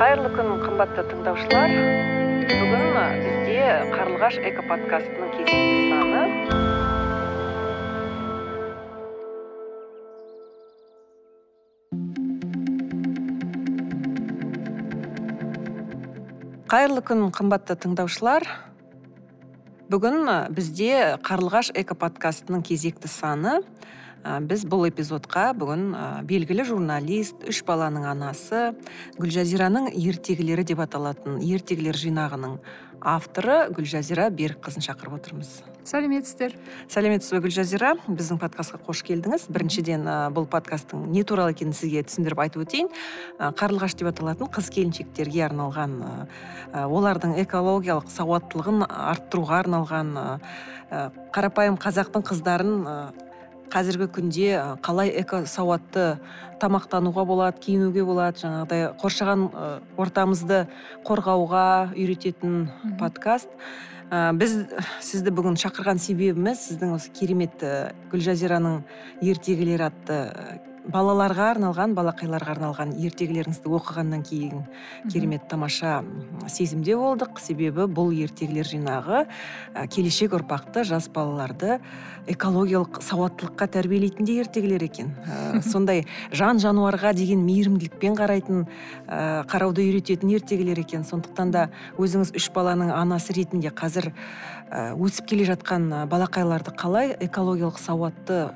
қайырлы күн қымбатты тыңдаушылар. Бүгін бізде қарлығаш экоподкастының кезекті саны. Қайырлы күн қымбатты тыңдаушылар. Бүгін бізде қарлығаш экоподкастының кезекті саны. Біз бұл эпизодқа бүгін белгілі журналист үш баланың анасы гүлжазираның ертегілері деп аталатын ертегілер жинағының авторы гүлжазира берікқызын шақырып отырмыз. Сәлеметсіздер? Сәлеметсіз бе гүлжазира? Біздің подкастқа қош келдіңіз. Біріншіден бұл подкасттың не туралы екенін сізге түсіндіріп айтып өтейін. Қарлығаш деп аталатын қыз келіншектерге арналған олардың экологиялық сауаттылығын арттыруға арналған қарапайым қазақтың қыздарын қазіргі күнде қалай экосауатты тамақтануға болады киінуге болады жаңағыдай қоршаған ортамызды қорғауға үйрететін подкаст. Біз сізді бүгін шақырған себебіміз сіздің осы керемет гүлжазираның ертегілері атты балаларға арналған балақайларға арналған ертегілеріңізді оқығаннан кейін керемет тамаша сезімде болдық. Себебі бұл ертегілер жинағы келешек ұрпақты жас балаларды экологиялық сауаттылыққа тәрбиелейтіндей ертегілер екен. Сондай жан жануарға деген мейірімділікпен қарайтын қарауды үйрететін ертегілер екен. Сондықтан да өзіңіз үш баланың анасы ретінде қазір өсіп келе жатқан балақайларды қалай экологиялық сауатты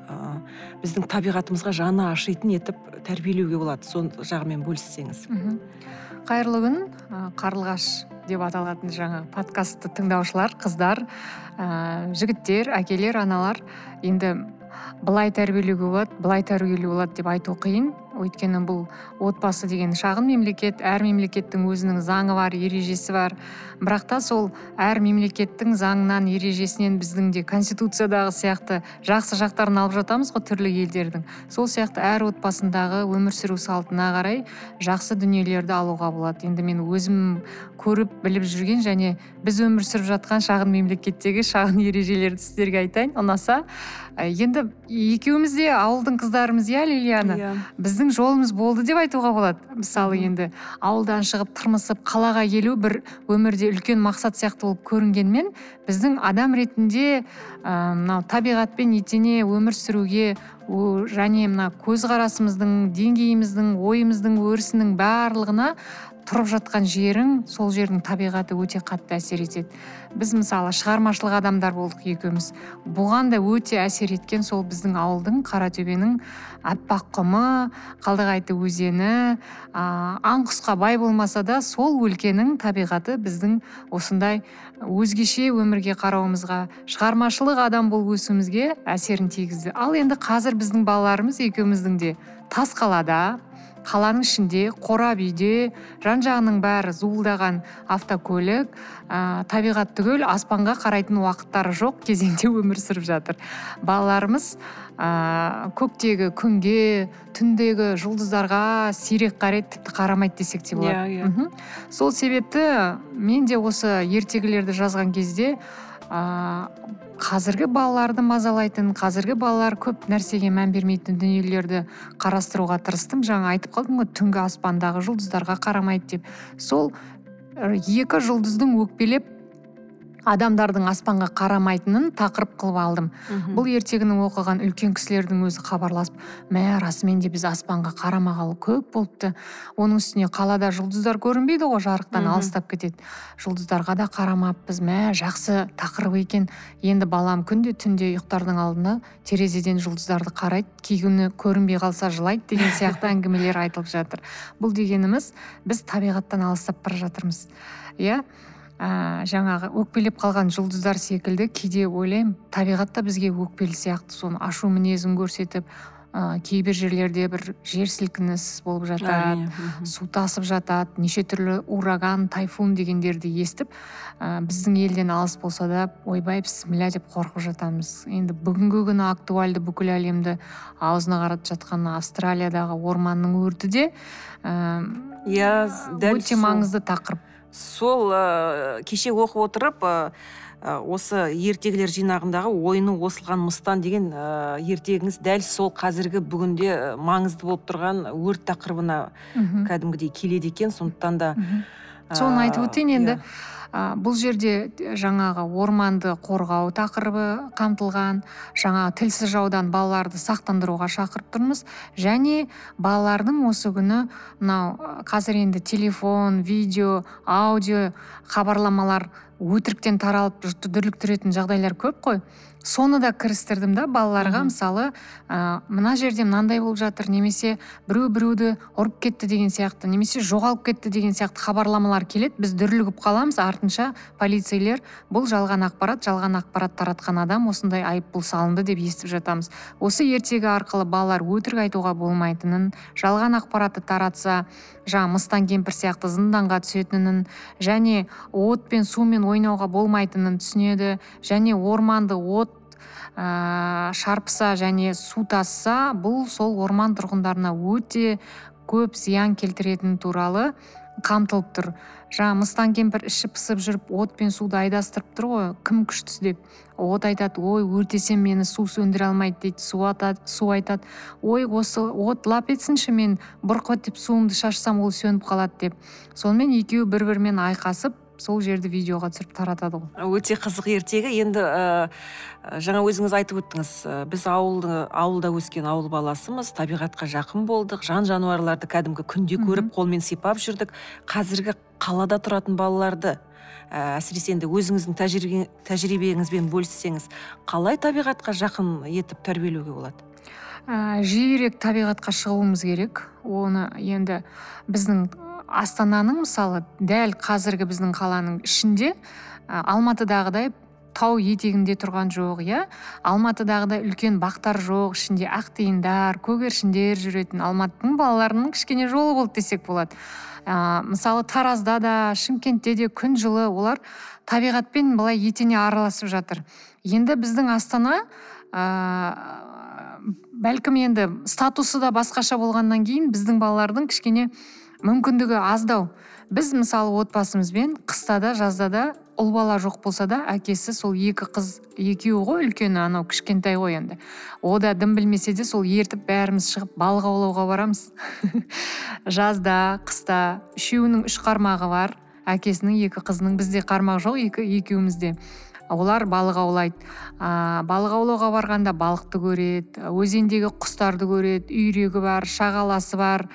біздің табиғатымызға жаны ашитын етіп тәрбиелеуге болады. Сол жағымен бөліссеңіз. Қайырлы күн қарлығаш деп аталатын жаңа подкастты тыңдаушылар қыздар ә, жігіттер әкелер аналар енді былай тәрбиелеуге болады былай тәрбиелеуге болады деп айту қиын. Өйткені бұл отбасы деген шағын мемлекет әр мемлекеттің өзінің заңы бар ережесі бар. Бірақ та сол әр мемлекеттің заңынан ережесінен біздің де конституциядағы сияқты жақсы жақтарын алып жатамыз ғой түрлі елдердің. Сол сияқты әр отбасындағы өмір сүру салтына қарай жақсы дүниелерді алуға болады. Енді мен өзім көріп біліп жүрген және біз өмір сүріп жатқан шағын мемлекеттегі шағын ережелерді сіздерге айтайын. Ұнаса енді екеуміз де ауылдың қыздарымыз иә лилияна иә. Біздің жолымыз болды деп айтуға болады. Мысалы енді ауылдан шығып тырмысып қалаға келу бір өмірде үлкен мақсат сияқты болып көрінгенмен біздің адам ретінде мынау табиғатпен етене өмір сүруге және мына көзқарасымыздың деңгейіміздің ойымыздың өрісінің барлығына тұрып жатқан жерің сол жердің табиғаты өте қатты әсер етеді. Біз мысалы шығармашылық адамдар болдық екеуміз. Бұған да өте әсер еткен сол біздің ауылдың қаратөбенің аппақ құмы қалдығайты өзені ә, аң құсқа бай болмаса да сол өлкенің табиғаты біздің осындай өзгеше өмірге қарауымызға шығармашылық адам болып өсуімізге әсерін тигізді. Ал енді қазір біздің балаларымыз екеуміздің де тас қалада. Қаланың ішінде қорап үйде жан жағының бәрі зуылдаған автокөлік ә, табиғат түгел аспанға қарайтын уақыттары жоқ кезеңде өмір сүріп жатыр. Балаларымыз ә, көктегі күнге түндегі жұлдыздарға сирек қарайды тіпті қарамайды десек те болады. Иә иә. Сол себепті мен де осы ертегілерді жазған кезде ә, қазіргі балаларды мазалайтын қазіргі балалар көп нәрсеге мән бермейтін дүниелерді қарастыруға тырыстым. Жаңа айтып қалдым ғой түнгі аспандағы жұлдыздарға қарамайды деп. Сол екі жұлдыздың өкпелеп адамдардың аспанға қарамайтынын тақырып қылып алдым. Бұл ертегіні оқыған үлкен кісілердің өзі хабарласып мә расымен де біз аспанға қарамағалы көп болыпты. Оның үстіне қалада жұлдыздар көрінбейді ғой жарықтан алыстап кетеді. Жұлдыздарға да қарамаппыз. Мә жақсы тақырып екен. Енді балам күнде түнде ұйықтардың алдында терезеден жұлдыздарды қарайды. Кей күні көрінбей қалса жылайды деген сияқты әңгімелер айтылып жатыр. Бұл дегеніміз біз табиғаттан алыстап бара жатырмыз. Иә? Ә, жаңағы өкпелеп қалған жұлдыздар секілді кейде ойлаймын табиғат та бізге өкпелі сияқты соны ашу мінезін көрсетіп ә, кейбір жерлерде бір жер сілкініс болып жатады су тасып жатады неше түрлі ураган тайфун дегендерді естіп ә, біздің елден алыс болса да ойбай бісміллә деп қорқып жатамыз. Енді бүгінгі күні актуальды бүкіл әлемді аузына қаратып жатқан австралиядағы орманның өрті де ә, иә дәл өте маңызды тақырып. Сол ә, кеше оқып отырып ә, осы ертегілер жинағындағы ойыны осылған мыстан деген ы ертегіңіз дәл сол қазіргі бүгінде маңызды болып тұрған өрт тақырыбына мхм. кәдімгідей келеді екен. Сондықтан да мхм. соны айтып өтейін иә. енді а, бұл жерде жаңағы орманды қорғау тақырыбы қамтылған жаңағы тілсіз жаудан балаларды сақтандыруға шақырып тұрмыз. Және балалардың осы күні мынау ы, қазір енді телефон видео аудио хабарламалар өтіріктен таралып жұртты дүрліктіретін жағдайлар көп қой. Соны да кірістірдім да балаларға мысалы ә, мына жерде мынандай болып жатыр немесе біреу біреуді ұрып кетті деген сияқты немесе жоғалып кетті деген сияқты хабарламалар келеді біз дүрлігіп қаламыз. Артынша полицейлер бұл жалған ақпарат жалған ақпарат таратқан адам осындай айыппұл салынды деп естіп жатамыз. Осы ертегі арқылы балалар өтірік айтуға болмайтынын жалған ақпаратты таратса жаңағы мыстан кемпір сияқты зынданға түсетінін және от пен сумен ойнауға болмайтынын түсінеді және орманды от ыыы шарпыса және су тасса бұл сол орман тұрғындарына өте көп зиян келтіретіні туралы қамтылып тұр. Жаңа мыстан кемпір іші пысып жүріп от пен суды айдастырып тұр ғой кім күштісі деп. От айтады ой өртесем мені су сөндіре алмайды дейді су атады су айтады. Ой осы от лап етсінші мен бұрқ етіп суымды шашсам ол сөніп қалады деп. Сонымен екеуі бір бірімен айқасып сол жерді видеоға түсіріп таратады ғой. Өте қызық ертегі. Енді ы жаңа өзіңіз айтып өттіңіз. Біз ауылды ауылда өскен ауыл баласымыз табиғатқа жақын болдық. Жан жануарларды кәдімгі күнде көріп қолмен сипап жүрдік. Қазіргі қалада тұратын балаларды ә, әсіресе енді өзіңіздің тәжірибе- тәжірибеңізбен бөліссеңіз қалай табиғатқа жақын етіп тәрбиелеуге болады? Ә, жиірек табиғатқа шығуымыз керек. Оны енді біздің астананың мысалы дәл қазіргі біздің қаланың ішінде ә, алматыдағыдай тау етегінде тұрған жоқ иә. Алматыдағыдай үлкен бақтар жоқ ішінде ақтиындар көгершіндер жүретін алматының балаларының кішкене жолы болды десек болады. Ә, мысалы таразда да шымкентте де күн жылы олар табиғатпен былай етене араласып жатыр. Енді біздің астана ыыы бәлкім енді статусы да басқаша болғаннан кейін біздің балалардың кішкене мүмкіндігі аздау. Біз мысалы отбасымызбен қыста да жазда да ұл бала жоқ болса да әкесі сол екі қыз екеуі ғой үлкені анау кішкентай ғой енді. О да дым білмесе де сол ертіп бәріміз шығып балық аулауға барамыз. Жазда қыста үшеуінің үш қармағы бар әкесінің екі қызының. Бізде қармақ жоқ екі екеумізде олар балық аулайды. А, балық аулауға барғанда балықты көреді өзендегі құстарды көреді үйрегі бар шағаласы бар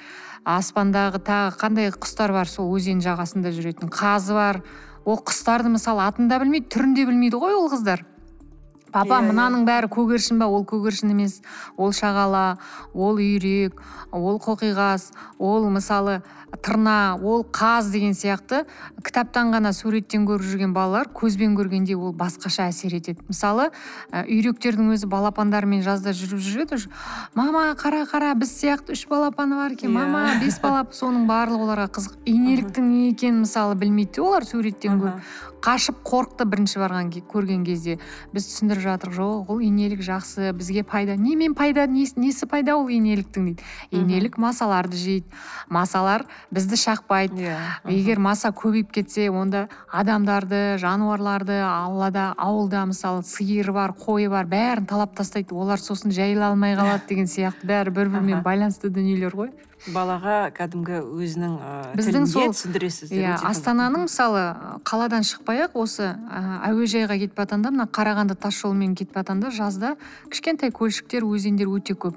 аспандағы тағы қандай құстар бар сол өзен жағасында жүретін қазы бар. Ол құстарды мысалы атын да білмейді түрін де білмейді ғой ол қыздар. Папа Иә, иә. мынаның бәрі көгершін ба? Ол көгершін емес. Ол шағала ол үйрек ол қоқиғаз ол мысалы тырна ол қаз деген сияқты. Кітаптан ғана суреттен көріп жүрген балалар көзбен көргенде ол басқаша әсер етеді. Мысалы үйректердің өзі балапандарымен жазда жүріп жүреді уже, мама қара қара біз сияқты үш балапаны бар екен. Иә. мама бес балап соның барлығы оларға қызық инеліктің не екенін мысалы білмейді де олар суреттен көріп. Қашып қорықты бірінші барған көрген кезде. Біз түсіндіріп жатырмық жоқ ол инелік жақсы бізге пайда немен пайда несі, несі пайда ол инеліктің дейді. Инелік масаларды жейді. Масалар бізді шақпайды. Иә егер маса көбейіп кетсе онда адамдарды жануарларды аулада ауылда мысалы сиыры бар қойы бар бәрін талап тастайды. Олар сосын жайыла алмай қалады деген сияқты. Бәрі бір бірімен байланысты дүниелер ғой. Балаға кәдімгі өзінің ы, Біздің сол- түсіндіресіздер иә астананың мысалы қаладан шықпай ақ осы ә, әуежайға кетіп жатқанда мына қарағанды тас жолымен кетіп жатқанда жазда кішкентай көлшіктер өзендер өте көп.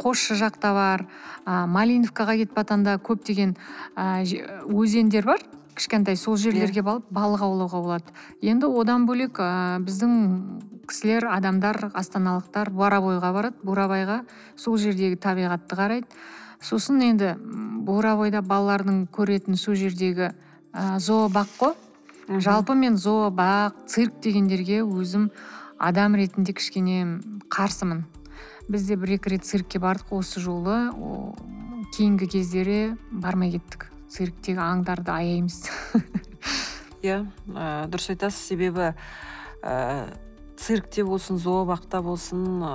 Қосшы жақта бар а, малиновкаға кетіп жатқанда көптеген же- өзендер бар. Кішкентай сол жерлерге барып балық аулауға болады. Енді одан бөлек ә, біздің кісілер адамдар астаналықтар бурабойға барады. Бурабайға сол жердегі табиғатты қарайды. Сосын енді м, бурабайда балалардың көретін сол жердегі ә, зообақ қой. Жалпы мен зообақ цирк дегендерге өзім адам ретінде кішкене қарсымын. Біз де бір екі рет циркке бардық осы жолы. О, кейінгі кездері бармай кеттік цирктегі аңдарды аяймыз. Иә ә, дұрыс айтасыз. Себебі ә, циркте болсын зообақта болсын ә,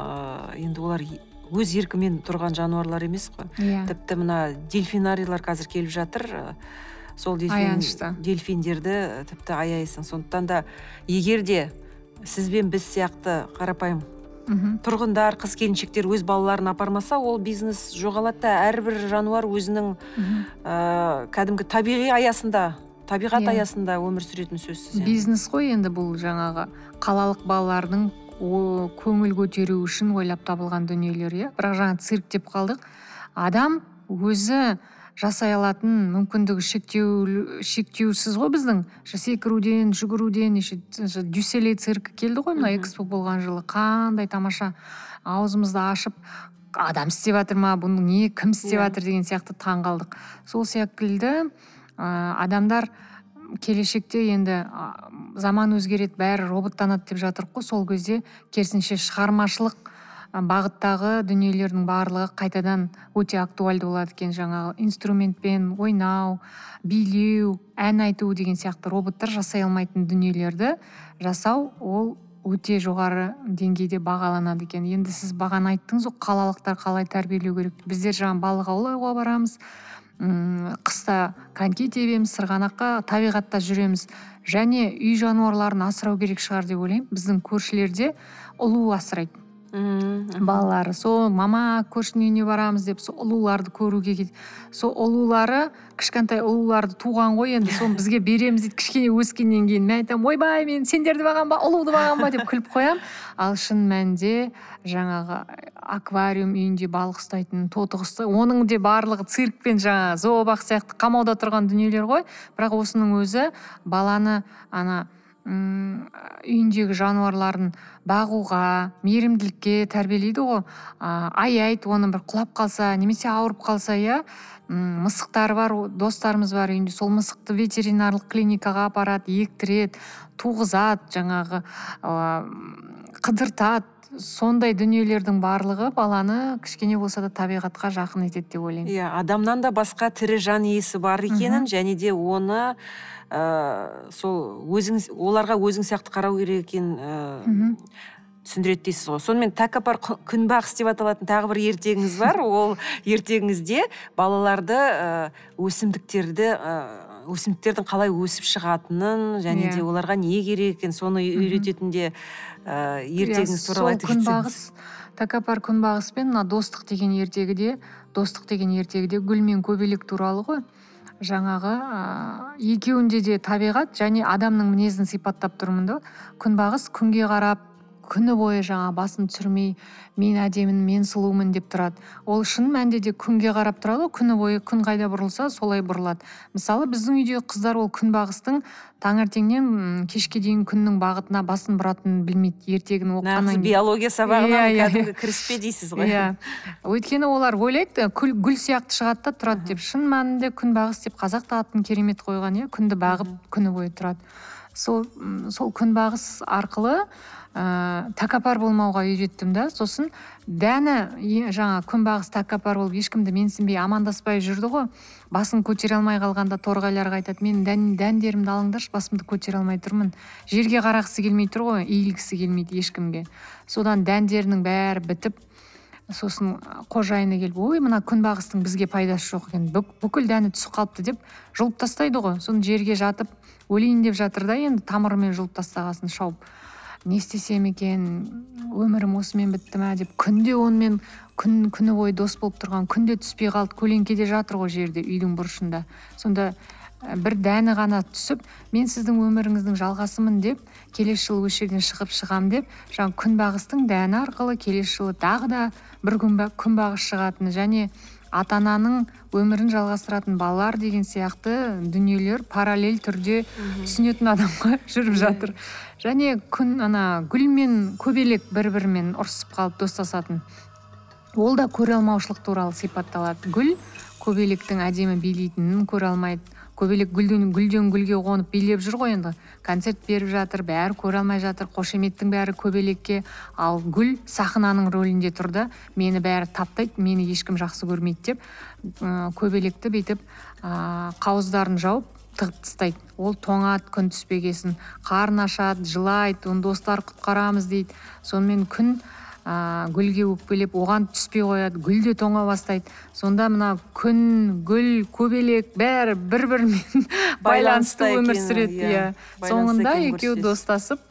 енді олар өз еркімен тұрған жануарлар емес қой. Иә. Тіпті мына дельфинарийлар қазір келіп жатыр сол дельфин, дельфиндерді тіпті аяйсың. Сондықтан да егер де сіз бен біз сияқты қарапайым мхм. тұрғындар қыз келіншектер өз балаларын апармаса ол бизнес жоғалады да әрбір жануар өзінің ә, кәдімгі табиғи аясында табиғат Иә. аясында өмір сүретіні сөзсіз. Енді. бизнес қой енді бұл жаңағы қалалық балалардың о- көңіл көтеру үшін ойлап табылған дүниелер иә? Бірақ жаңа цирк деп қалдық. Адам өзі жасай алатын мүмкіндігі шектеулі шектеусіз ғой біздің. Секіруден жүгіруден еще дюселей циркі келді ғой мына экспо болған жылы. Қандай тамаша аузымызды ашып адам істеп жатыр ма? Бұны не? Кім істеп Иә. жатыр? деген сияқты таң қалдық сол секілді ә, адамдар келешекте енді заман өзгереді бәрі роботтанады деп жатырмық қой. Сол кезде керісінше шығармашылық бағыттағы дүниелердің барлығы қайтадан өте актуальды болады екен. Жаңағы инструментпен ойнау билеу ән айту деген сияқты роботтар жасай алмайтын дүниелерді жасау ол өте жоғары деңгейде бағаланады екен. Енді сіз бағана айттыңыз ғой қалалықтар қалай тәрбиелеу керек? Біздер жаңағы балық аулауға барамыз м қыста коньки тебеміз сырғанаққа табиғатта жүреміз. Және үй жануарларын асырау керек шығар деп ойлаймын. Біздің көршілерде ұлу асырайды. Мхм, балалары сол мама көршінің үйіне барамыз деп сол ұлуларды көруге сол ұлулары кішкентай ұлуларды туған ғой енді соны бізге береміз дейді кішкене өскеннен кейін. Мен айтамын ойбай мен сендерді бағамын ба ұлуды бағамын ба? деп күліп қоямын ал шын мәнінде жаңағы аквариум үйінде балық ұстайтын тотық ұстай оның де барлығы цирк пен жаңағы зообақ сияқты қамауда тұрған дүниелер ғой. Бірақ осының өзі баланы ана м үйіндегі жануарларын бағуға мейірімділікке тәрбиелейді ғой. А, аяйды оны бір құлап қалса немесе ауырып қалса иә мысықтары бар достарымыз бар үйінде. Сол мысықты ветеринарлық клиникаға апарады ектіреді туғызады жаңағы ы қыдыртады. Сондай дүниелердің барлығы баланы кішкене болса да табиғатқа жақын етеді деп ойлаймын. Иә адамнан да басқа тірі жан иесі бар екенін және де оны ә, сол өзіңіз оларға өзің сияқты қарау керек екенін ә, мхм. түсіндіреді дейсіз ғой. Сонымен тәкаппар кү- күнбағыс деп аталатын тағы бір ертегіңіз бар. Ол ертегіңізде балаларды ә, өсімдіктерді ә, өсімдіктердің қалай өсіп шығатынын және Иә. де оларға не керек екенін соны үйрететін де ә, ертегіңіз Иә, туралы айтып кетсеңіз күнбағыс тәкаппар күнбағыс пен мына достық деген ертегіде достық деген ертегіде гүл мен көбелек туралы ғой. Жаңағы ә, екеуінде де табиғат және адамның мінезін сипаттап тұрмын да. Күнбағыс күнге қарап күні бойы жаңа басын түсірмей мен әдемін мен сұлумын деп тұрады. Ол шын мәнінде де күнге қарап тұрады ғой күні бойы күн қайда бұрылса солай бұрылады. Мысалы біздің үйдегі қыздар ол күнбағыстың таңертеңнен кешке дейін күннің бағытына басын бұратынын білмейді ертегіні нағыз оқығаннан кейін. биология сабағынан Иә, иә, кәдімгі кіріспе дейсіз ғой. Иә. Өйткені олар ойлайды гүл, гүл сияқты шығады да тұрады деп. Шын мәнінде күнбағыс деп қазақ та атын керемет қойған иә. Күнді бағып күні бойы тұрады. Сол сол күнбағыс арқылы ә, тәкаппар болмауға үйреттім да. Сосын дәні жаңа күнбағыс тәкаппар болып ешкімді менсінбей амандаспай жүрді ғой. Басын көтере алмай қалғанда торғайларға айтады мен дән, дәндерімді алыңдаршы басымды көтере алмай тұрмын жерге қарағысы келмей тұр ғой иілгісі келмейді ешкімге. Содан дәндерінің бәрі бітіп сосын қожайыны келіп ой мына күнбағыстың бізге пайдасы жоқ екен бүк- бүкіл дәні түсіп қалыпты деп жұлып тастайды ғой. Соны жерге жатып өлейін деп жатыр да енді тамырымен жұлып тастағасын шауып. Не істесем екен өмірім осымен бітті ма деп күнде онымен күн күні бойы дос болып тұрған күнде түспей қалды көлеңкеде жатыр ғой жерде үйдің бұрышында. Сонда бір дәні ғана түсіп мен сіздің өміріңіздің жалғасымын деп келесі жылы осы жерден шығып шығамын деп жаңағы күнбағыстың дәні арқылы келесі жылы тағы да бір күнба- күнбағыс шығатыны және ата ананың өмірін жалғастыратын балалар деген сияқты дүниелер параллель түрде түсінетін адамға жүріп жатыр. Және күн ана гүл мен көбелек бір бірімен ұрысып қалып достасатын. Ол да көре алмаушылық туралы сипатталады. Гүл көбелектің әдемі билейтінін көре алмайды. Көбелек гүлден гүлден гүлге қонып билеп жүр ғой енді. Концерт беріп жатыр бәрі көре алмай жатыр қошеметтің бәрі көбелекке. Ал гүл сахнаның рөлінде тұр да мені бәрі таптайды мені ешкім жақсы көрмейді деп ы, көбелекті бүйтіп ы, қауыздарын жауып тығып тастайды. Ол тоңады күн түспегесін. Қарны ашады жылайды оны достар құтқарамыз дейді. Сонымен күн ә, гүлге өкпелеп оған түспей қояды гүл де тоңа бастайды. Сонда мына күн гүл көбелек бәрі бір бірімен байланысты өмір сүреді иә. соңында екеуі достасып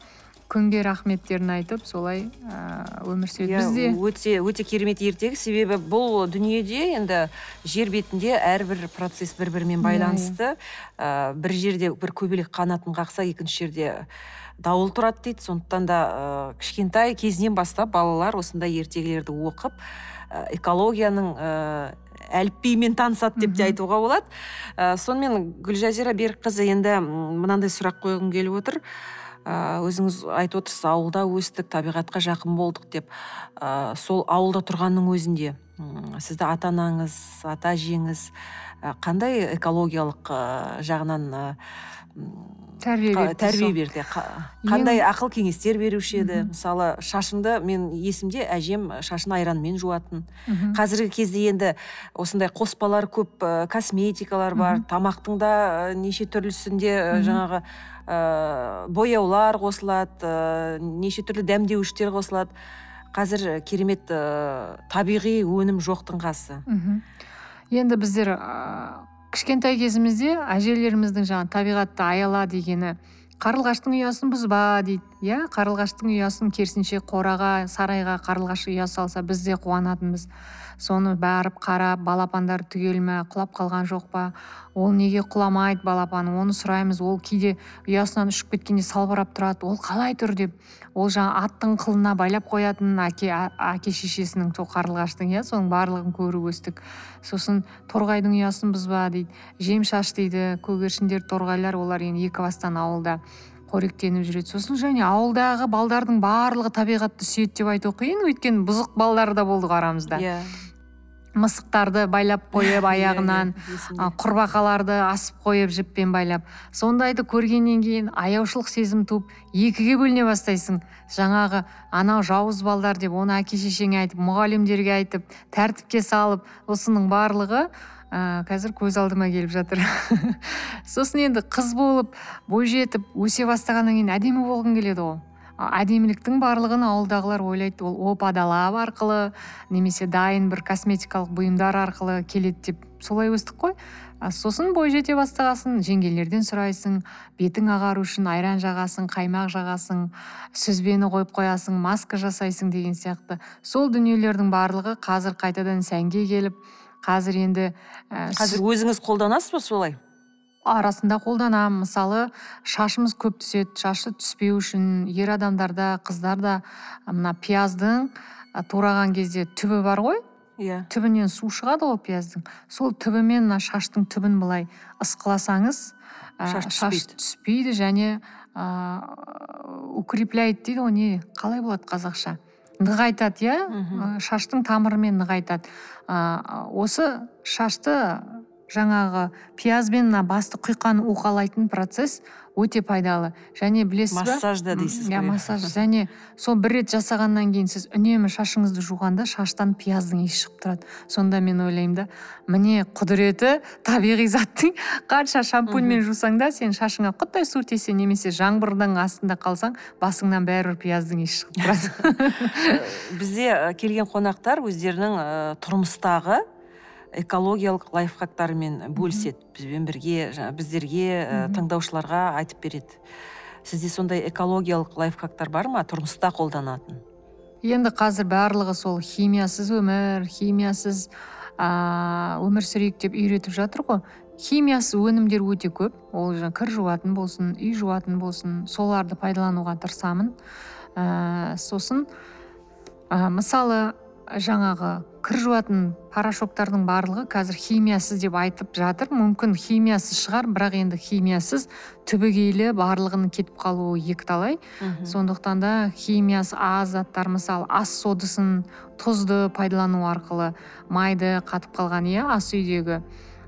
күнге рахметтерін айтып солай ыыы өмір сүреді. Иә, бізде өте өте керемет ертегі себебі бұл дүниеде енді жер бетінде әрбір процесс бір бірімен иә. байланысты. Ә, бір жерде бір көбелек қанатын қақса екінші жерде дауыл тұрады дейді. Сондықтан да ә, кішкентай кезінен бастап балалар осындай ертегілерді оқып ә, экологияның ә, әліпбиімен танысады деп те айтуға болады. Ә, сонымен гүлжазира берікқызы енді мынандай сұрақ қойғым келіп отыр. Өзіңіз айтып отырсыз ауылда өстік табиғатқа жақын болдық деп. Ә, сол ауылда тұрғанның өзінде сізді ата анаңыз ата әжеңіз қандай экологиялық жағынан тәрбие берді тәрбие берді. Қандай ақыл кеңестер беруші еді? Мысалы шашыңды мен есімде әжем шашын айранмен жуатын. Қазіргі кезде енді осындай қоспалар көп косметикалар бар тамақтың да неше түрлісінде жаңағы ә, бояулар қосылады ә, неше түрлі дәмдеуіштер қосылады. Қазір керемет ә, табиғи өнім жоқтың қасы. Енді біздер кішкентай кезімізде әжелеріміздің жаңағы табиғатты аяла дегені қарлығаштың ұясын бұзба дейді. Иә қарлығаштың ұясын керісінше қораға сарайға қарлығаш ұя салса біз де қуанатынбыз соны барып қарап балапандар түгел ме құлап қалған жоқ па? Ол неге құламайды балапаны оны сұраймыз. Ол кейде ұясынан ұшып кеткенде салбырап тұрады. Ол қалай тұр деп. Ол жаңа аттың қылына байлап қоятын әке әке шешесінің сол қарлығаштың иә соның барлығын көріп өстік. Сосын торғайдың ұясын бұзба дейді. Жем шаш дейді. Көгершіндер торғайлар олар енді екібастан ауылда қоректеніп жүреді. Сосын және ауылдағы балдардың барлығы табиғатты сүйеді деп айту қиын. Өйткені бұзық балдар да болды арамызда. Иә. Мысықтарды байлап қойып аяғынан құрбақаларды асып қойып жіппен байлап. Сондайды көргеннен кейін аяушылық сезім туып екіге бөліне бастайсың. Жаңағы анау жауыз балдар деп оны әке шешеңе айтып мұғалімдерге айтып тәртіпке салып осының барлығы ә, қазір көз алдыма келіп жатыр. Сосын енді қыз болып бойжетіп өсе бастағаннан кейін әдемі болғың келеді ғой. Әдеміліктің барлығын ауылдағылар ойлайды. Ол опа далап арқылы немесе дайын бір косметикалық бұйымдар арқылы келеді деп солай өстік қой. Сосын бой жете бастағасын жеңгелерден сұрайсың бетің ағару үшін айран жағасың қаймақ жағасың сүзбені қойып қоясың маска жасайсың деген сияқты. Сол дүниелердің барлығы қазір қайтадан сәнге келіп қазір енді қазір өзіңіз қолданасыз ба солай? Арасында қолданамын. Мысалы шашымыз көп түседі. Шашы түспеу үшін ер адамдарда қыздарда мына пияздың тураған кезде түбі бар ғой. Иә. Түбінен су шығады ғой пияздың. Сол түбімен мына шаштың түбін былай ысқыласаңыз шаш түспейді, түспейді және ыыы укрепляет дейді ғой. Не қалай болады қазақша? Нығайтады иә? Шаштың тамырымен нығайтады. Ы осы шашты жаңағы пияз бен мына басты құйқаны уқалайтын процесс өте пайдалы. Және білесіз ба? Массаж да дейсіз иә массаж. Және сол бір рет жасағаннан кейін сіз үнемі шашыңызды жуғанда шаштан пияздың иісі шығып тұрады. Сонда мен ойлаймын да міне құдіреті табиғи заттың қанша шампуньмен жусаң да сен шашыңа құттай су тисе немесе жаңбырдың астында қалсаң басыңнан бәрібір пияздың иісі шығып тұрады. Бізде келген қонақтар өздерінің тұрмыстағы экологиялық лайфхактарымен бөліседі. Бізбен бірге жаңа біздерге ә, тыңдаушыларға айтып береді. Сізде сондай экологиялық лайфхактар бар ма? Тұрмыста қолданатын? Енді қазір барлығы сол химиясыз өмір химиясыз ыыы өмір сүрейік деп үйретіп жатыр ғой. Химиясыз өнімдер өте көп. Ол жаңа кір жуатын болсын үй жуатын болсын соларды пайдалануға тырысамын. Ә, сосын ә, мысалы жаңағы кір жуатын порошоктардың барлығы қазір химиясыз деп айтып жатыр. Мүмкін химиясыз шығар бірақ енді химиясыз түбегейлі барлығының кетіп қалуы екіталай. Сондықтан да химиясы аз заттар мысалы ас содасын тұзды пайдалану арқылы майды қатып қалған иә ас үйдегі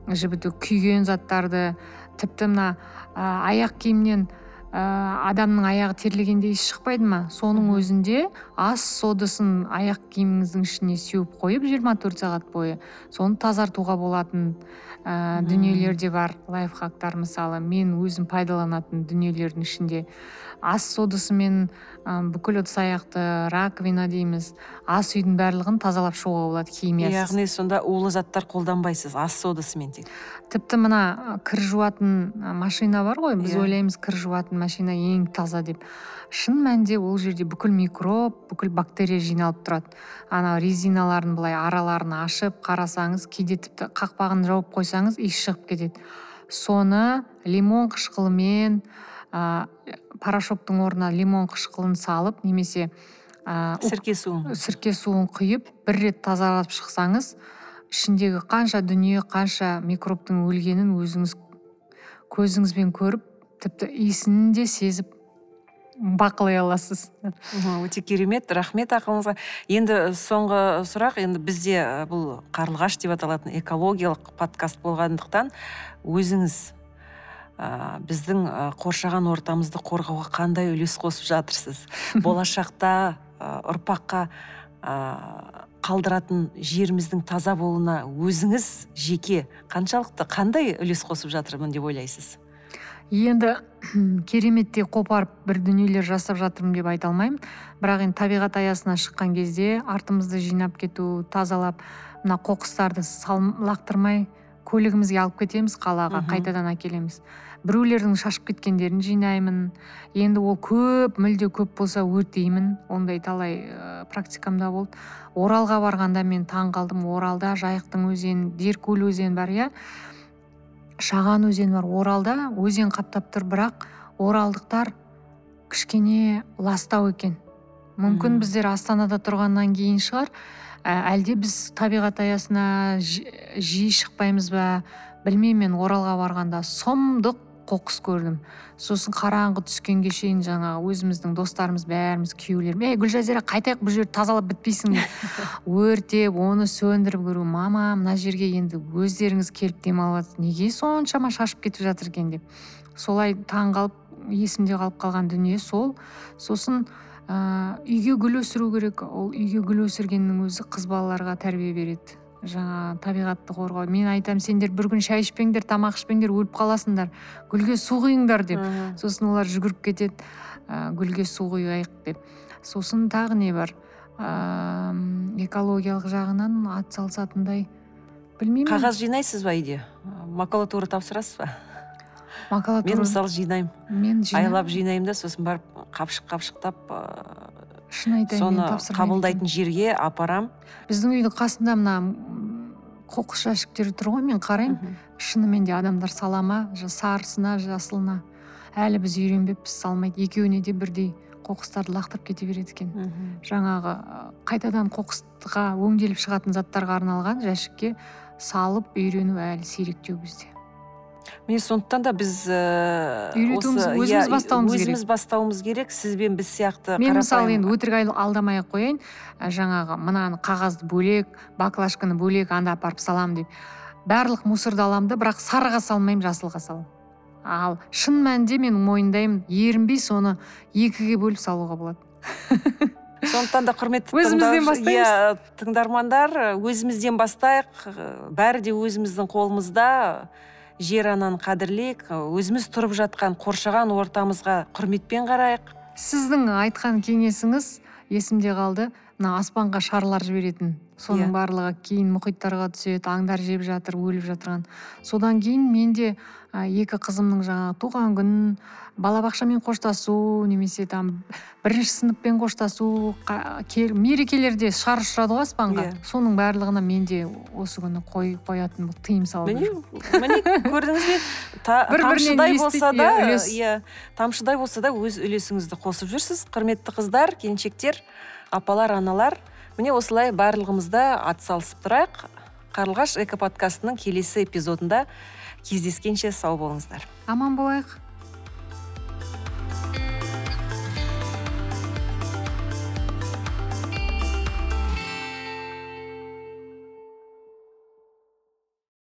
жібіту күйген заттарды тіпті мына аяқ киімнен ә, адамның аяғы терлегенде иіс шықпайды ма? Соның өзінде ас содасын аяқ киіміңіздің ішіне сеуіп қойып 24 сағат бойы соны тазартуға болатын ә, дүниелер де бар лайфхактар мысалы. Мен өзім пайдаланатын дүниелердің ішінде ас содасымен ы бүкіл ыдыс аяқты раковина дейміз. Ас үйдің барлығын тазалап шығуға болады химиясыз яғни сонда улы заттар қолданбайсыз ас содасымен тек. Тіпті мына кір жуатын машина бар ғой біз Иә. ойлаймыз кір жуатын машина ең таза деп. Шын мәнінде ол жерде бүкіл микроб бүкіл бактерия жиналып тұрады. Ана резиналарын былай араларын ашып қарасаңыз кейде тіпті қақпағын жауып қойсаңыз иіс шығып кетеді. Соны лимон қышқылымен ә, порошоктың орнына лимон қышқылын салып немесе ук- сірке суын. сірке суын құйып бір рет тазалап шықсаңыз ішіндегі қанша дүние қанша микробтың өлгенін өзіңіз көзіңізбен көріп тіпті иісін де сезіп бақылай аласыз. Өте керемет рахмет ақылыңызға. Енді соңғы сұрақ. Енді бізде бұл қарлығаш деп аталатын экологиялық подкаст болғандықтан өзіңіз ы, біздің ы, қоршаған ортамызды қорғауға қандай үлес қосып жатырсыз? Болашақта ы, ұрпаққа ы, қалдыратын жеріміздің таза болуына өзіңіз жеке қаншалықты қандай үлес қосып жатырмын деп ойлайсыз? Енді кереметтей қопарып бір дүниелер жасап жатырмын деп айта алмаймын. Бірақ енді табиғат аясына шыққан кезде артымызды жинап кету тазалап мына қоқыстарды лақтырмай көлігімізге алып кетеміз қалаға қайтадан әкелеміз. Біреулердің шашып кеткендерін жинаймын. Енді ол көп мүлде көп болса өртеймін. Ондай талай ә, практикамда болды. Оралға барғанда мен таң қалдым. Оралда жайықтың өзені деркөл өзені бар иә? Шаған өзені бар. Оралда өзен қаптап тұр. Бірақ оралдықтар кішкене ластау екен. Мүмкін біздер астанада тұрғаннан кейін шығар. Ә, әлде біз табиғат аясына жи- жиі шықпаймыз ба білмеймін мен оралға барғанда. Сұмдық қоқыс көрдім. Сосын қараңғы түскенге шейін жаңағы өзіміздің достарымыз бәріміз күйеулерім ей гүлжазира қайтайық бұл жерді тазалап бітпейсің деп өртеп оны сөндіріп көру. Мама мына жерге енді өздеріңіз келіп демалып жатсыз неге соншама шашып кетіп жатыр екен? деп. Солай таң қалып есімде қалып қалған дүние сол. Сосын ә, үйге гүл өсіру керек. Ол үйге гүл өсіргеннің өзі қыз балаларға тәрбие береді. Жаңа табиғатты қорғау. Мен айтамын сендер бір күн шай ішпеңдер тамақ ішпеңдер өліп қаласыңдар. Гүлге су құйыңдар деп. Сосын олар жүгіріп кетеді. Ә, гүлге су құяйық деп. Сосын тағы не бар? Ә, экологиялық жағынан ат салысатындай. Білмеймін. Қағаз жинайсыз ба үйде? Макулатура тапсырасыз ба? Мен макулатура мысалы жинаймын. Мен жинаймын. айлап жинаймын да сосын барып қапшық қапшықтап ыыы, шын айтайын соны қабылдайтын жерге апарам. Біздің үйдің қасында мына қоқыс жәшіктері тұр ғой мен қараймын. Шынымен де адамдар сала ма сарысына жасылына. Әлі біз үйренбеппіз салмайды. Екеуіне де бірдей қоқыстарды лақтырып кете береді екен. Жаңағы қайтадан қоқысқа өңделіп шығатын заттарға арналған жәшікке салып үйрену әлі сиректеу бізде. Міне сондықтан да біз Үйретуіміз- осы- өзіміз иә, бастауымыз керек. өзіміз бастауымыз керек. Сіз бен біз сияқты мен мысалы енді өтірік ай- алдамай ақ қояйын. Ә, жаңағы мынаны қағазды бөлек баклажканы бөлек анда апарып саламын деп. Барлық мусорды аламын да бірақ сарыға салмаймын жасылға саламын ал шын мәнінде мен мойындаймын ерінбей соны екіге бөліп салуға болады. Сондықтан да құрметті Өзімізден бастаймыз. иә тыңдармандар өзімізден бастайық. Бәрі де өзіміздің қолымызда. Жер ананы қадірлейік. Өзіміз тұрып жатқан қоршаған ортамызға құрметпен қарайық. Сіздің айтқан кеңесіңіз есімде қалды. Мына аспанға шарлар жіберетін соның Иә. барлығы кейін мұхиттарға түседі аңдар жеп жатыр өліп жатырған содан кейін мен де ә, екі қызымның жаңағы туған күн балабақшамен қоштасу немесе там бірінші сыныппен қоштасу мерекелерде шар ұшырады ғой аспанға Иә. соның барлығына мен де осы күні қой қоятын тыйым салып міне көрдіңіз бе Та- Бір-бірінен тамшыдай болса иә, да үлес. иә тамшыдай болса да өз үлесіңізді қосып жүрсіз құрметті қыздар келіншектер апалар аналар міне осылай барлығымызда атсалысып тұрайық. Қарлығаш экоподкастының келесі эпизодында кездескенше сау болыңыздар. Аман болайық.